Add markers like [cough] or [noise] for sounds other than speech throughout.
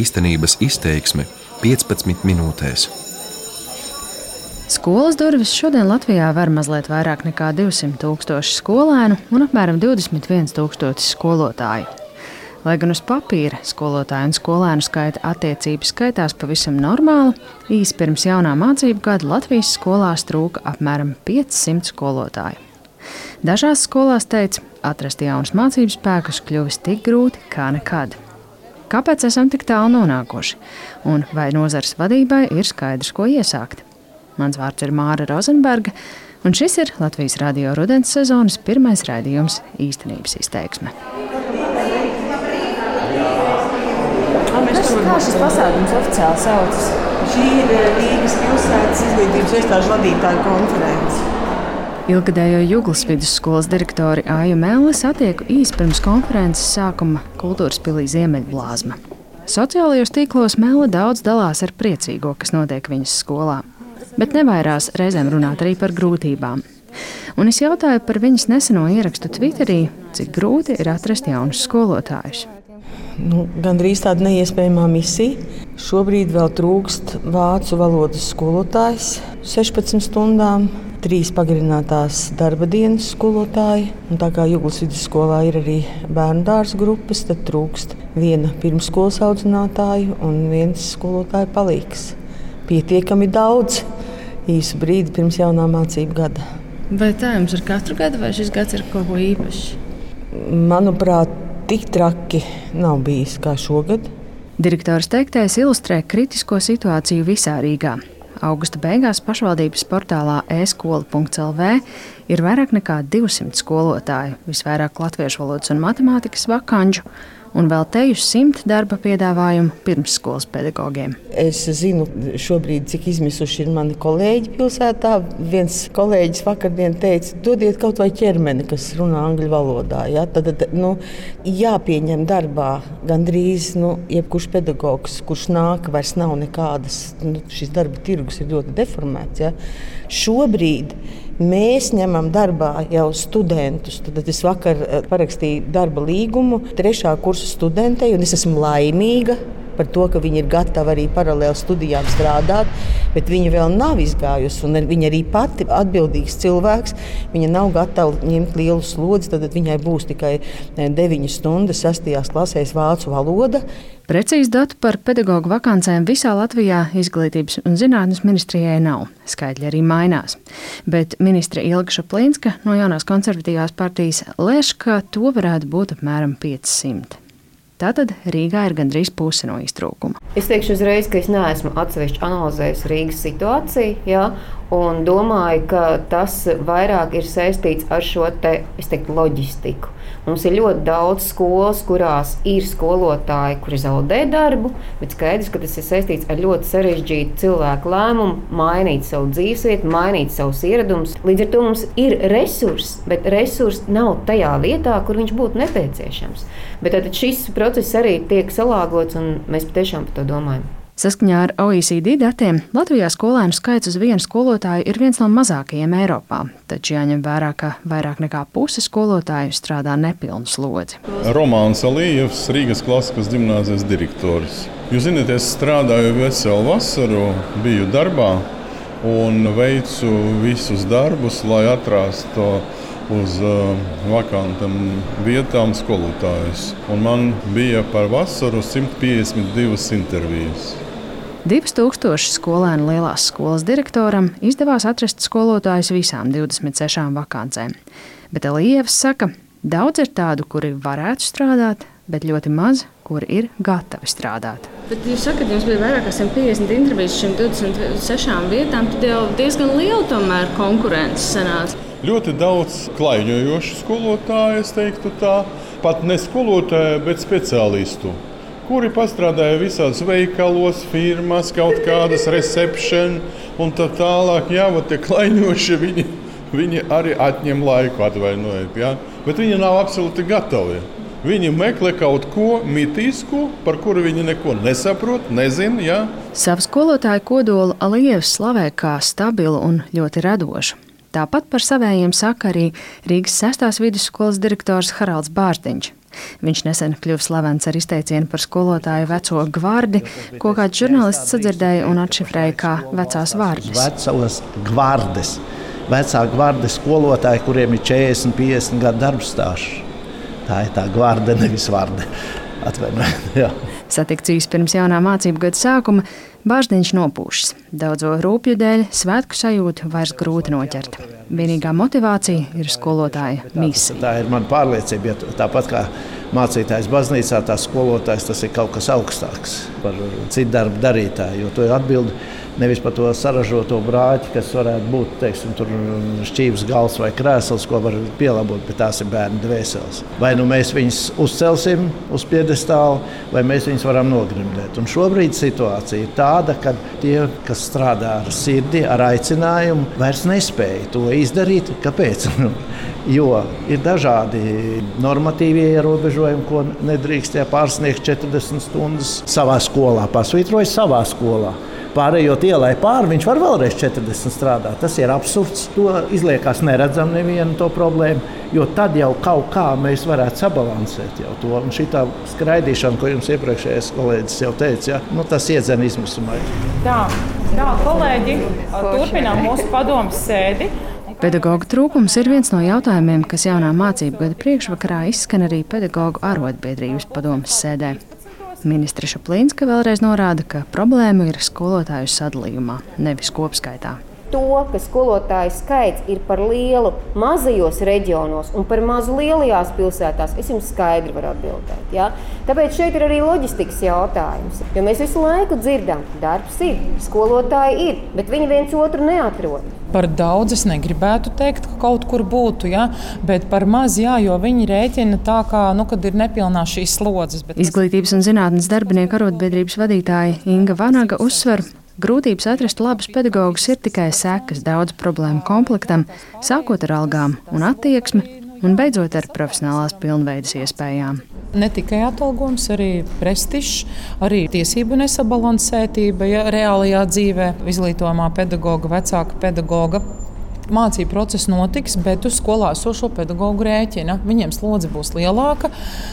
īstenības izteiksme 15 minūtēs. Skolas durvis šodien Latvijā var mazliet vairāk nekā 200 tūkstoši skolēnu un apmēram 21 tūkstoši skolotāju. Lai gan uz papīra skolotāju un skolēnu skaita attiecības skaitās pavisam normāli, īsi pirms jaunā mācību gada Latvijas skolās trūka apmēram 500 skolotāju. Dažās skolās teica, atrast jaunus mācību spēkus kļuvis tik grūti kā nekad. Kāpēc esam tik tālu nonākuši? Un vai nozares vadībai ir skaidrs, ko iesākt? Mans vārds ir Māra Rozenberga, un šis ir Latvijas radio rudens sezonas pirmais raidījums īstenības izteiksme. Kā šis pasākums oficiāli saucas? Šī ir Rīgas pilsētas izglītības iestāžu vadītāju konference. Ilgadējo Juglas vidusskolas direktori Aiju Mēlis satieku īsi pirms konferences sākuma kultūras pilī Ziemeļblāzma. Sociālajos tīklos Mēla daudz dalās ar priecīgo, kas notiek viņas skolā, bet nevairās reizēm runāt arī par grūtībām. Un es jautāju par viņas neseno ierakstu Twitterī, cik grūti ir atrast jaunus skolotājus nu, gandrīz tāda neiespējama misija. Šobrīd vēl trūkst vācu valodas skolotājs 16 stundām. Trīs pagarinātās darba dienas skolotāji. Un tā kā Jūglas vidusskolā ir arī bērnu dārza grupas, tad trūkst viena pirmsskolas audzinātāja un viens skolotāja palīgs. Pietiekami daudz īsu brīdi pirms jaunā mācību gada. Vai tā jums ir katru gadu, vai šis gads ir kaut ko īpašs? Manuprāt, tik traki nav bijis kā šogad. Direktors teiktais ilustrē kritisko situāciju visā Rīgā. Augusta beigās pašvaldības portālā e-skola.lv ir vairāk nekā 200 skolotāju, visvairāk latviešu valodas un matemātikas vakanču, un vēl teju simt darba piedāvājumu pirmsskolas pedagogiem. Es zinu, šobrīd, cik izmisuši ir mani kolēģi pilsētā. Viens kolēģis vakardien teica, dodiet kaut vai ķermeni, kas runā angļu valodā. Ja? Tad, tad nu, jāpieņem darbā gandrīz nu, jebkurš pedagogs, kurš nāk, vairs nav nekādas. Nu, šis darba tirgus ir ļoti deformēts. Ja? Šobrīd Mēs ņemam darbā jau studentus. Tad es vakar eh, parakstīju darba līgumu trešā kursa studentei, un es esmu laimīga par to, ka viņi ir gatavi arī paralēli studijām strādāt, bet viņa vēl nav izgājusi. Viņa arī pati ir atbildīgs cilvēks. Viņa nav gatava ņemt lielu slodzi, tad viņai būs tikai 9 eh, stundas 6. klasēs vācu valoda. Precīzi datu par pedagoģu vakancēm visā Latvijā izglītības un zinātnes ministrijai nav. Skaitļi arī mainās. Bet ministra Ilga Šaplīnska no jaunās konservatīvās partijas lēš, ka to varētu būt apmēram 500. Tātad Rīgā ir gandrīz puse no iztrūkuma. Es teikšu uzreiz, ka es neesmu atsevišķi analizējis Rīgas situāciju, jā, un domāju, ka tas vairāk ir saistīts ar šo te, teiktu, loģistiku. Mums ir ļoti daudz skolas, kurās ir skolotāji, kuri zaudē darbu, bet skaidrs, ka tas ir saistīts ar ļoti sarežģītu cilvēku lēmumu mainīt savu dzīvesvietu, mainīt savus ieradumus. Līdz ar to mums ir resursi, bet resursi nav tajā vietā, kur viņš būtu nepieciešams. Bet tad šis process arī tiek salāgots, un mēs patiešām par to domājam. Saskaņā ar OECD datiem Latvijā skolēnu skaits uz vienu skolotāju ir viens no mazākajiem Eiropā, taču jāņem vērā, ka vairāk nekā puse skolotāju strādā nepilnu slodzi. Romāns Alijevs, Rīgas klasikas gimnāzijas direktors. Jūs zināt, es strādāju veselu vasaru, biju darbā un veicu visus darbus, lai atrastu uz uh, vakantām vietām skolotājus. Un man bija par vasaru 152 intervijas. 2000 skolēnu lielās skolas direktoram izdevās atrast skolotājus visām 26 vakancēm. Bet Elijevs saka, daudz ir tādu, kuri varētu strādāt, bet ļoti maz, kuri ir gatavi strādāt. Bet jūs sakat, jums bija vairāk kā 150 intervijas šīm 26 vietām, tad jau diezgan liela tomēr konkurence sanāca. Ļoti daudz klaiņojošu skolotāju, es teiktu tā, pat ne skolotāju, bet speciālistu kuri pastrādāja visās veikalos, firmās, kaut kādas recepcijas un tā tālāk. Jā, tie klaiņoši viņi, viņi arī atņem laiku, atvainojiet. Ja? Bet viņi nav absolūti gatavi. Viņi meklē kaut ko mitisku, par kuru viņi neko nesaprot, nezina. Ja? Savu skolotāju kodolu Alievs slavē kā stabilu un ļoti radošu. Tāpat par savējiem saka arī Rīgas 6. vidusskolas direktors Haralds Bārtiņš. Viņš nesen kļuva slavens ar izteicienu par skolotāju veco gvardi, ko kāds žurnālists sadzirdēja un atšifrēja kā vecās vārdas. Vecās gvardes, vecā gvardes skolotāji, kuriem ir 40, 50 gadu darbstāsts. Tā ir tā gvarde, nevis vārde. Atvainojiet. Satikts īsi pirms jaunā mācību gada sākuma, Bāždiņš nopūšas. Daudzo rūpju dēļ svētku sajūtu vairs grūti noķert. Vienīgā motivācija ir skolotāja misija. Tā ir mana pārliecība. Ja tāpat kā mācītājs baznīcā, tā skolotājs tas ir kaut kas augstāks par citu darbu darītāju. Jo to ir atbildība nevis par to saražoto brāķi, kas varētu būt teiksim, šķīvis gals vai krēsls, ko var pielāgot, bet tās ir bērnu dvēseles. Vai nu mēs viņus uzcelsim uz piedestāla, vai mēs viņus varam nogrimdēt. Un šobrīd situācija ir tāda, ka tie, kas strādā ar sirdi, ar aicinājumu, vairs nespēja to izdarīt. Kāpēc? [laughs] Jo ir dažādi normatīvie ierobežojumi, ko nedrīkst pārsniegt 40 stundas savā skolā, pasvītroja savā skolā pārējot ielai pāri, viņš var vēlreiz 40 strādāt. Tas ir absurds. To izliekas neredzam nevienu to problēmu, jo tad jau kaut kā mēs varētu sabalansēt jau to. Un šī skraidīšana, ko jums iepriekšējais kolēģis jau teica, ja, nu, tas iedzen izmisumā. Tā, tā, kolēģi, turpinām mūsu padomu sēdi. Pedagoģa trūkums ir viens no jautājumiem, kas jaunā mācību gada priekšvakarā izskan arī pedagoģu arotbiedrības padomas sēdē. Ministra Šaplīnska vēlreiz norāda, ka problēma ir skolotāju sadalījumā, nevis kopskaitā to, ka skolotāju skaits ir par lielu mazajos reģionos un par mazu lielajās pilsētās, es jums skaidri varu atbildēt. Ja? Tāpēc šeit ir arī loģistikas jautājums. Jo mēs visu laiku dzirdam, ka darbs ir, skolotāji ir, bet viņi viens otru neatrod. Par daudz es negribētu teikt, ka kaut kur būtu, ja? bet par maz, jā, jo viņi rēķina tā, kā, nu, ir nepilnā šīs slodzes. Izglītības un zinātnes darbinieku arotbiedrības vadītāja Inga Vanaga uzsver, Grūtības atrast labus pedagogus ir tikai sekas daudz problēmu komplektam, sākot ar algām un attieksmi un beidzot ar profesionālās pilnveidas iespējām. Ne tikai atalgojums, arī prestižs, arī tiesību nesabalansētība ja, reālajā dzīvē, izglītojumā pedagoga, vecāka pedagoga mācību process notiks, bet uz skolā esošo pedagoģu rēķina. Viņiem slodze būs lielāka.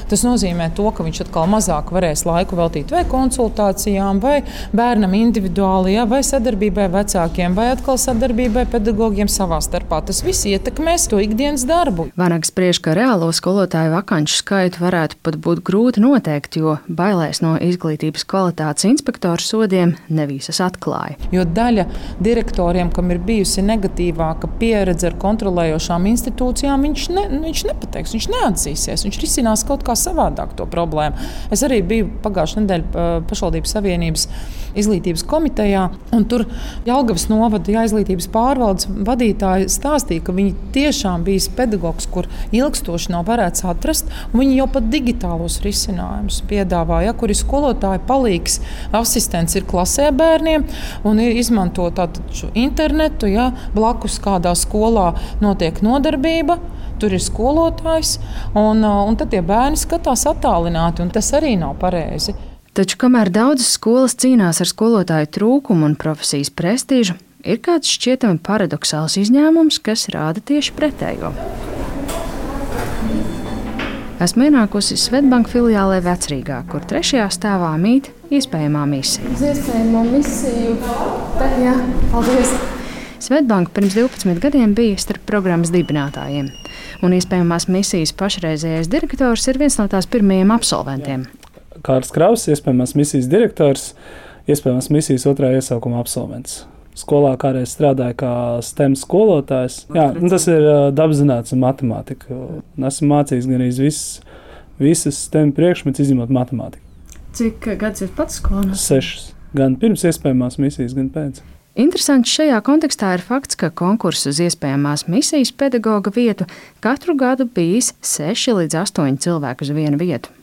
Tas nozīmē, to, ka viņš atkal mazāk varēs laiku veltīt vai konsultācijām, vai bērnam individuāli, ja, vai sadarbībai vecākiem, vai atkal sadarbībai pedagogiem savā starpā. Tas viss ietekmēs to ikdienas darbu. Vanags spriež, ka reālo skolotāju vakanču skaitu varētu pat būt grūti noteikt, jo bailēs no izglītības kvalitātes inspektoru sodiem nevisas atklāja. Jo daļa direktoriem, kam ir bijusi negatīvāka lielāka pieredze ar kontrolējošām institūcijām, viņš, ne, viņš nepateiks, viņš neatzīsies, viņš risinās kaut kā savādāk to problēmu. Es arī biju pagājušā nedēļa pašvaldības savienības izglītības komitejā, tur Jālgavas novada jā, izglītības pārvaldes vadītāji stāstīja, ka viņi tiešām bija pedagogs, kur ilgstoši nav varēts atrast, viņi jau pat digitālos risinājumus piedāvāja, kur ir skolotāji palīgs, asistents ir klasē bērniem un izmanto internetu, ja, blakus kādā skolā notiek nodarbība. Tur ir skolotājs, un, un tad tie bērni skatās attālināti, un tas arī nav pareizi. Taču, kamēr daudzas skolas cīnās ar skolotāju trūkumu un profesijas prestižu, ir kāds šķietami paradoxāls izņēmums, kas rāda tieši pretējo. Esmu ienākusi Svetbanka filiālē Vecrīgā, kur trešajā stāvā mīt iespējamā misija. Uz iespējamo misiju. Tā, jā, paldies! Svetbanka pirms 12 gadiem bija starp programmas dibinātājiem, un iespējamās misijas pašreizējais direktors ir viens no tās pirmajiem absolventiem. Kārls Kraus, iespējamās misijas direktors, iespējamās misijas otrā iesaukuma absolvents. Skolā kādreiz strādāja kā STEM skolotājs. Jā, nu, tas ir dabaszinātnes un matemātika. Esmu mācījis gan arī visas, visas STEM priekšmetus, izņemot matemātiku. Cik gadus jūs pats skolā? Sešas. Gan pirms iespējamās misijas, gan pēc. Interesants šajā kontekstā ir fakts, ka konkurss uz iespējamās misijas pedagoga vietu katru gadu bijis 6 līdz 8 cilvēku uz vienu vietu.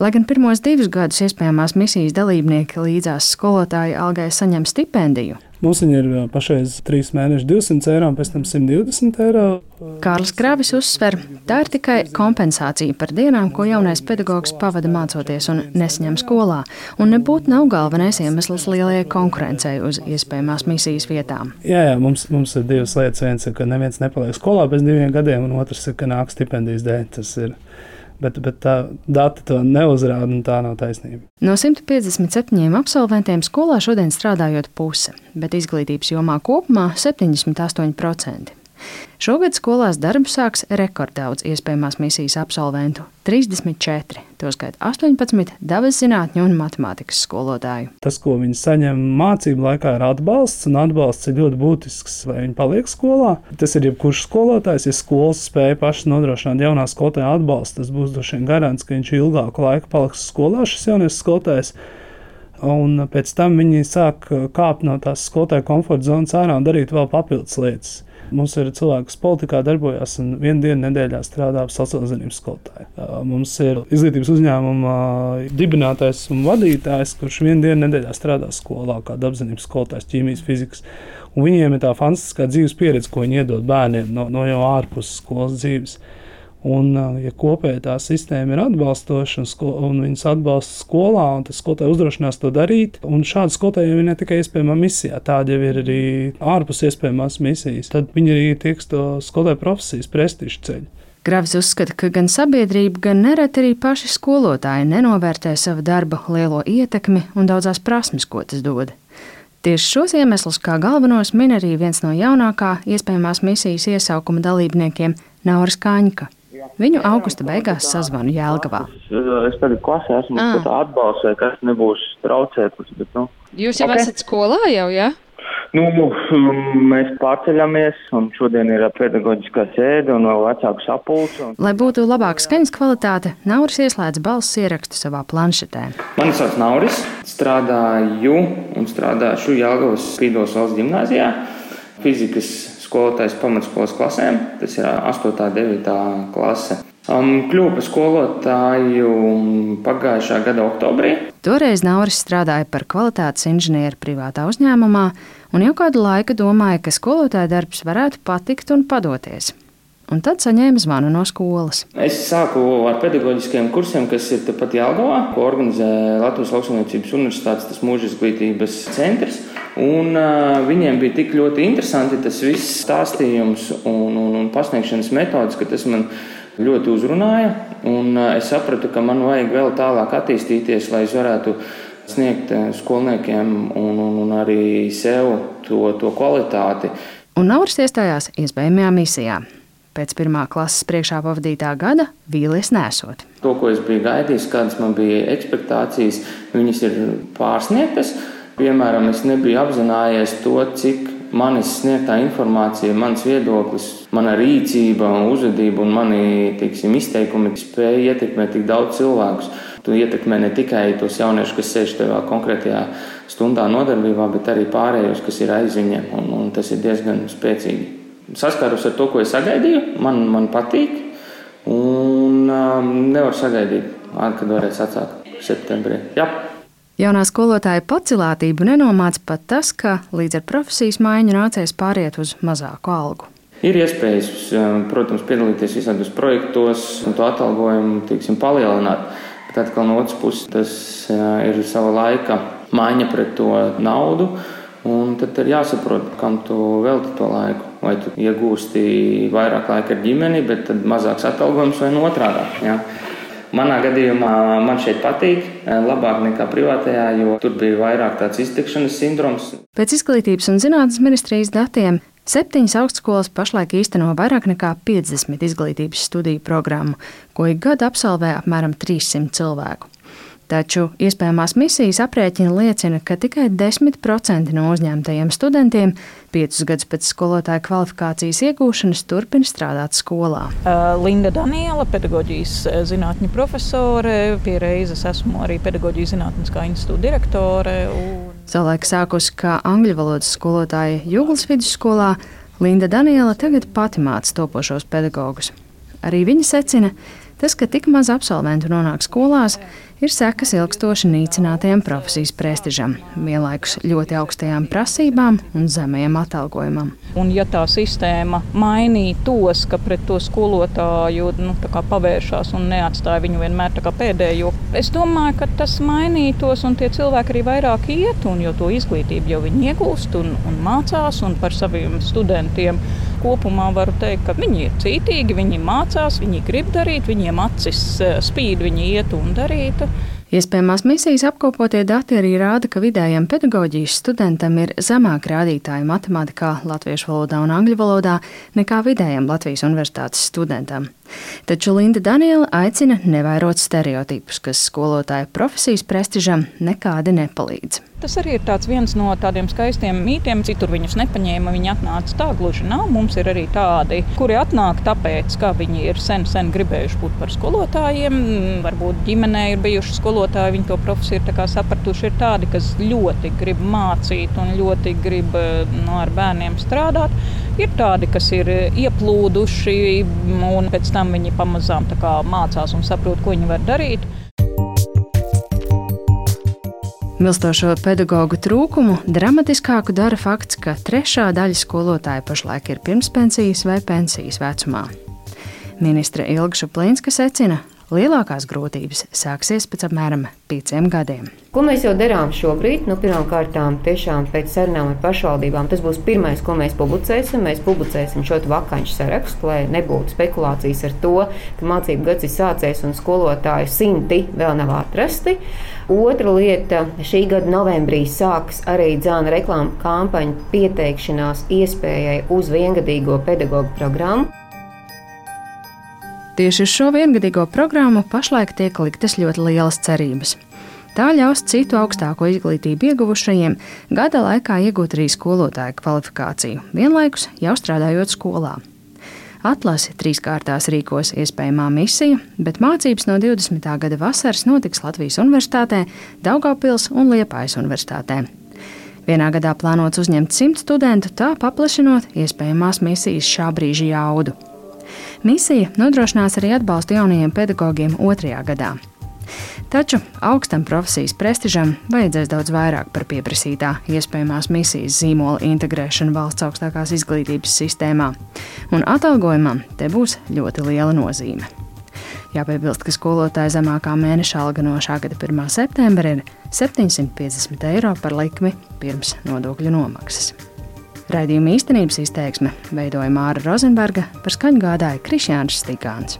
Lai gan pirmos divus gadus iespējamās misijas dalībnieki līdzās skolotāja algai saņem stipendiju, Mums ir pašreiz 3 mēneši 200 eiro, pēc tam 120 eiro. Kārlis Kravis uzsver, tā ir tikai kompensācija par dienām, ko jaunais pedagogs pavada mācoties un nesaņem skolā, un nebūtu nav galvenais iemesls lielajai konkurencei uz iespējamās misijas vietām. Jā, jā mums, mums ir divas lietas. Viens ir, ka neviens nepaliek skolā bez diviem gadiem, un otrs ir, ka nāk stipendijas dēļ. Tas ir Bet, bet tā dati to neuzrāda, un tā nav taisnība. No 157 absolventiem skolā šodien strādājot puse, bet izglītības jomā kopumā 78%. Šogad skolās darbu sāks rekorddaudz iespējamās misijas absolventu - 34, tostarp 18 dabas zinātņu un matemātikas skolotāju. Tas, ko viņi saņem mācību laikā, ir atbalsts, un atbalsts ir ļoti būtisks, lai viņi paliek skolā. Tas ir jebkurš skolotājs, ja skolas spēja pašas nodrošināt jaunā skolotāja atbalstu, tas būs droši vien garants, ka viņš ilgāku laiku paliks skolā, šis jaunais skolotājs. Un pēc tam viņi sāk kāpt no tās skolotāja komforta zonas ārā un darīt vēl papildus lietas. Mums ir cilvēki, kas politikā darbojas un vienu dienu nedēļā strādā par sociālās skolotāju. Mums ir izglītības uzņēmuma dibinātājs un vadītājs, kurš vienu dienu nedēļā strādā skolā kā dabaszinības skolotājs, ķīmijas, fizikas. Un viņiem ir tā fantastiskā dzīves pieredze, ko viņi iedod bērniem no, no jau ārpus skolas dzīves. Un, ja kopēji tā sistēma ir atbalstoša un, un viņas atbalsta skolā, un tas skolotāji uzdrošinās to darīt, un šādi skolotāji ir ne tikai iespējamā misijā, tādi jau ir arī ārpus iespējamās misijas, tad viņi arī tieks to skolotāju profesijas prestižu ceļu. Gravs uzskata, ka gan sabiedrība, gan nereti arī paši skolotāji nenovērtē savu darba lielo ietekmi un daudzās prasmes, ko tas dod. Tieši šos iemeslus kā galvenos min arī viens no jaunākā iespējamās misijas iesaukuma dalībniekiem - Nauris Kaņka. Viņu augusta beigās sazvanu Jēlgavā. Es tagad klasē esmu ah. atbalsts, vai kas nebūs traucēklis. Bet, nu. Jūs jau okay. esat skolā jau, jā? Ja? Nu, mēs pārceļamies, un šodien ir pedagoģiskā sēde un vēl vecāku sapulce. Un... Lai būtu labāka skaņas kvalitāte, Nauris ieslēdz balss ierakstu savā planšetē. Mani sauc Nauris, strādāju un strādāšu Jāgavas Spīdos valsts gimnāzijā. Fizikas skolotājs pamatskolas klasēm. Tas ir 8. un 9. klase. Um, Kļuvu par skolotāju pagājušā gada oktobrī. Toreiz Nauris strādāja par kvalitātes inženieri privātā uzņēmumā, un jau kādu laiku domāja, ka skolotāja darbs varētu patikt un padoties. Un tad saņēma zvanu no skolas. Es sāku ar pedagoģiskiem kursiem, kas ir tepat Jālgavā, ko organizē Latvijas Lauksaimniecības Universitātes mūža izglītības centrs. Un, uh, viņiem bija tik ļoti interesanti tas viss stāstījums un, un, un pasniegšanas metodas, ka tas man ļoti uzrunāja. Un, uh, es sapratu, ka man vajag vēl tālāk attīstīties, lai es varētu sniegt skolniekiem un, un, un arī sev to, to kvalitāti. Un Nauris iestājās iespējamajā misijā. Pēc pirmā klases priekšā pavadītā gada vīlies nesot. To, ko es biju gaidījis, kādas man bija expectācijas, viņas ir pārsniegtas. Piemēram, es nebiju apzinājies to, cik manis sniegtā informācija, mans viedoklis, mana rīcība, uzvedība un mani teiksim, izteikumi spēja ietekmēt tik daudz cilvēkus. Tu ietekmē ne tikai tos jauniešus, kas sēž tajā konkrētajā stundā nodarbībā, bet arī pārējos, kas ir aiz viņiem. Un, un tas ir diezgan spēcīgi. Saskārus ar to, ko es sagaidīju, man, man patīk. Un um, nevaru sagaidīt, kad varēs atsākt septembrī. Jā. Jaunā skolotāja pacilātību nenomāca pat tas, ka līdz ar profesijas maiņu nācies pāriet uz mazāku algu. Ir iespējas, protams, piedalīties visādos projektos un to atalgojumu tiksim, palielināt. Bet atkal no otras puses tas ir sava laika maiņa pret to naudu. Un tad ir jāsaprot, kam tu veltīji to laiku. Vai tu iegūsti vairāk laika ar ģimeni, bet mazāks atalgojums vai otrādi. Ja? Manā gadījumā man šeit patīk, labāk nekā privātajā, jo tur bija vairāk tāds iztikšanas sindroms. Pēc izglītības un zinātnes ministrijas datiem Septiņas augstskolas pašlaik īsteno vairāk nekā 50 izglītības studiju programmu, ko ik gadu absolvē apmēram 300 cilvēku. Taču iespējamās misijas aprēķina liecina, ka tikai 10% no uzņemtajiem studentiem piecus gadus pēc skolotāja kvalifikācijas iegūšanas turpina strādāt skolā. Linda Daniela, pedagoģijas zinātņu profesore, pie reizes esmu arī pedagoģijas zinātniskā institūta direktore. Un... Savulaik sākusi kā angļu valodas skolotāja Jūglas vidusskolā, Linda Daniela tagad pati māca topošos pedagogus. Arī viņa secina, Tas, ka tik maz absolventu nonāk skolās, ir sekas ilgstoši nīcinātajam profesijas prestižam, vienlaikus ļoti augstajām prasībām un zemajam atalgojumam. Un, ja tā sistēma mainītos, ka pret to skolotāju nu, pavēršās un neatstāja viņu vienmēr pēdējo, es domāju, ka tas mainītos un tie cilvēki arī vairāk iet, un jo to izglītību jau viņi iegūst un, un mācās un par saviem studentiem. Kopumā varu teikt, ka viņi ir cītīgi, viņi mācās, viņi grib darīt, viņiem acis eh, spīd, viņi iet un darīt. Iespējamās misijas apkopotie dati arī rāda, ka vidējam pedagoģijas studentam ir zemāki rādītāji matemātikā, latviešu valodā un angļu valodā nekā vidējam Latvijas universitātes studentam. Taču Linda Daniela aicina nevairot stereotipus, kas skolotāja profesijas prestižam nekādi nepalīdz. Tas arī ir viens no tādiem skaistiem mītiem. Citur viņus nepaņēma, viņi atnāca tā gluži nav. Mums ir arī tādi, kuri atnāk tāpēc, ka viņi ir sen, sen gribējuši būt par skolotājiem. Varbūt ģimenē ir bijuši skolotāji, viņi to profesiju ir sapratuši. Ir tādi, kas ļoti grib mācīt un ļoti grib no, nu, ar bērniem strādāt. Ir tādi, kas ir ieplūduši un pēc tam viņi pamazām mācās un saprot, ko viņi var darīt. Milstošo pedagoģu trūkumu dramatiskāku dara fakts, ka trešā daļa skolotāju pašlaik ir pirmspensijas vai pensijas vecumā. Ministre Ilga Šuplīnska secina, lielākās grūtības sāksies pēc apmēram pieciem gadiem. Ko mēs jau darām šobrīd? Nu, Pirmkārt, tiešām pēc sarunām ar pašvaldībām tas būs pirmais, ko mēs publicēsim. Mēs publicēsim šo vakāņu sarakstu, lai nebūtu spekulācijas ar to, ka mācību gads ir sācies un skolotāju simti vēl nav atrasti. Otra lieta - šī gada novembrī sāks arī dzēna reklāmas kampaņa pieteikšanās iespējai uz viengadīgo pedagoģu programmu. Tieši uz šo viengadīgo programmu pašlaik tiek liktas ļoti lielas cerības. Tā ļaus citu augstāko izglītību ieguvušajiem gada laikā iegūt arī skolotāju kvalifikāciju, vienlaikus jau strādājot skolā. Atlasi trīs kārtās rīkos iespējamā misija, bet mācības no 20. gada vasaras notiks Latvijas Universitātē, Daugopils un Liepājas Universitātē. Vienā gadā plānots uzņemt simt studentu, tā paplašinot iespējamās misijas šā brīža jaudu. Misija nodrošinās arī atbalstu jaunajiem pedagogiem otrajā gadā. Taču augstam profesijas prestižam vajadzēs daudz vairāk par pieprasītā iespējamās misijas zīmola integrēšanu valsts augstākās izglītības sistēmā, un atalgojumam te būs ļoti liela nozīme. Jāpiebilst, ka skolotāja zemākā mēneša alga no šā gada 1. septembra ir 750 eiro par likmi pirms nodokļu nomaksas. Raidījuma īstenības izteiksme veidoja Māra Rozenberga, par skaņu gādāja Krišjāns Stikāns.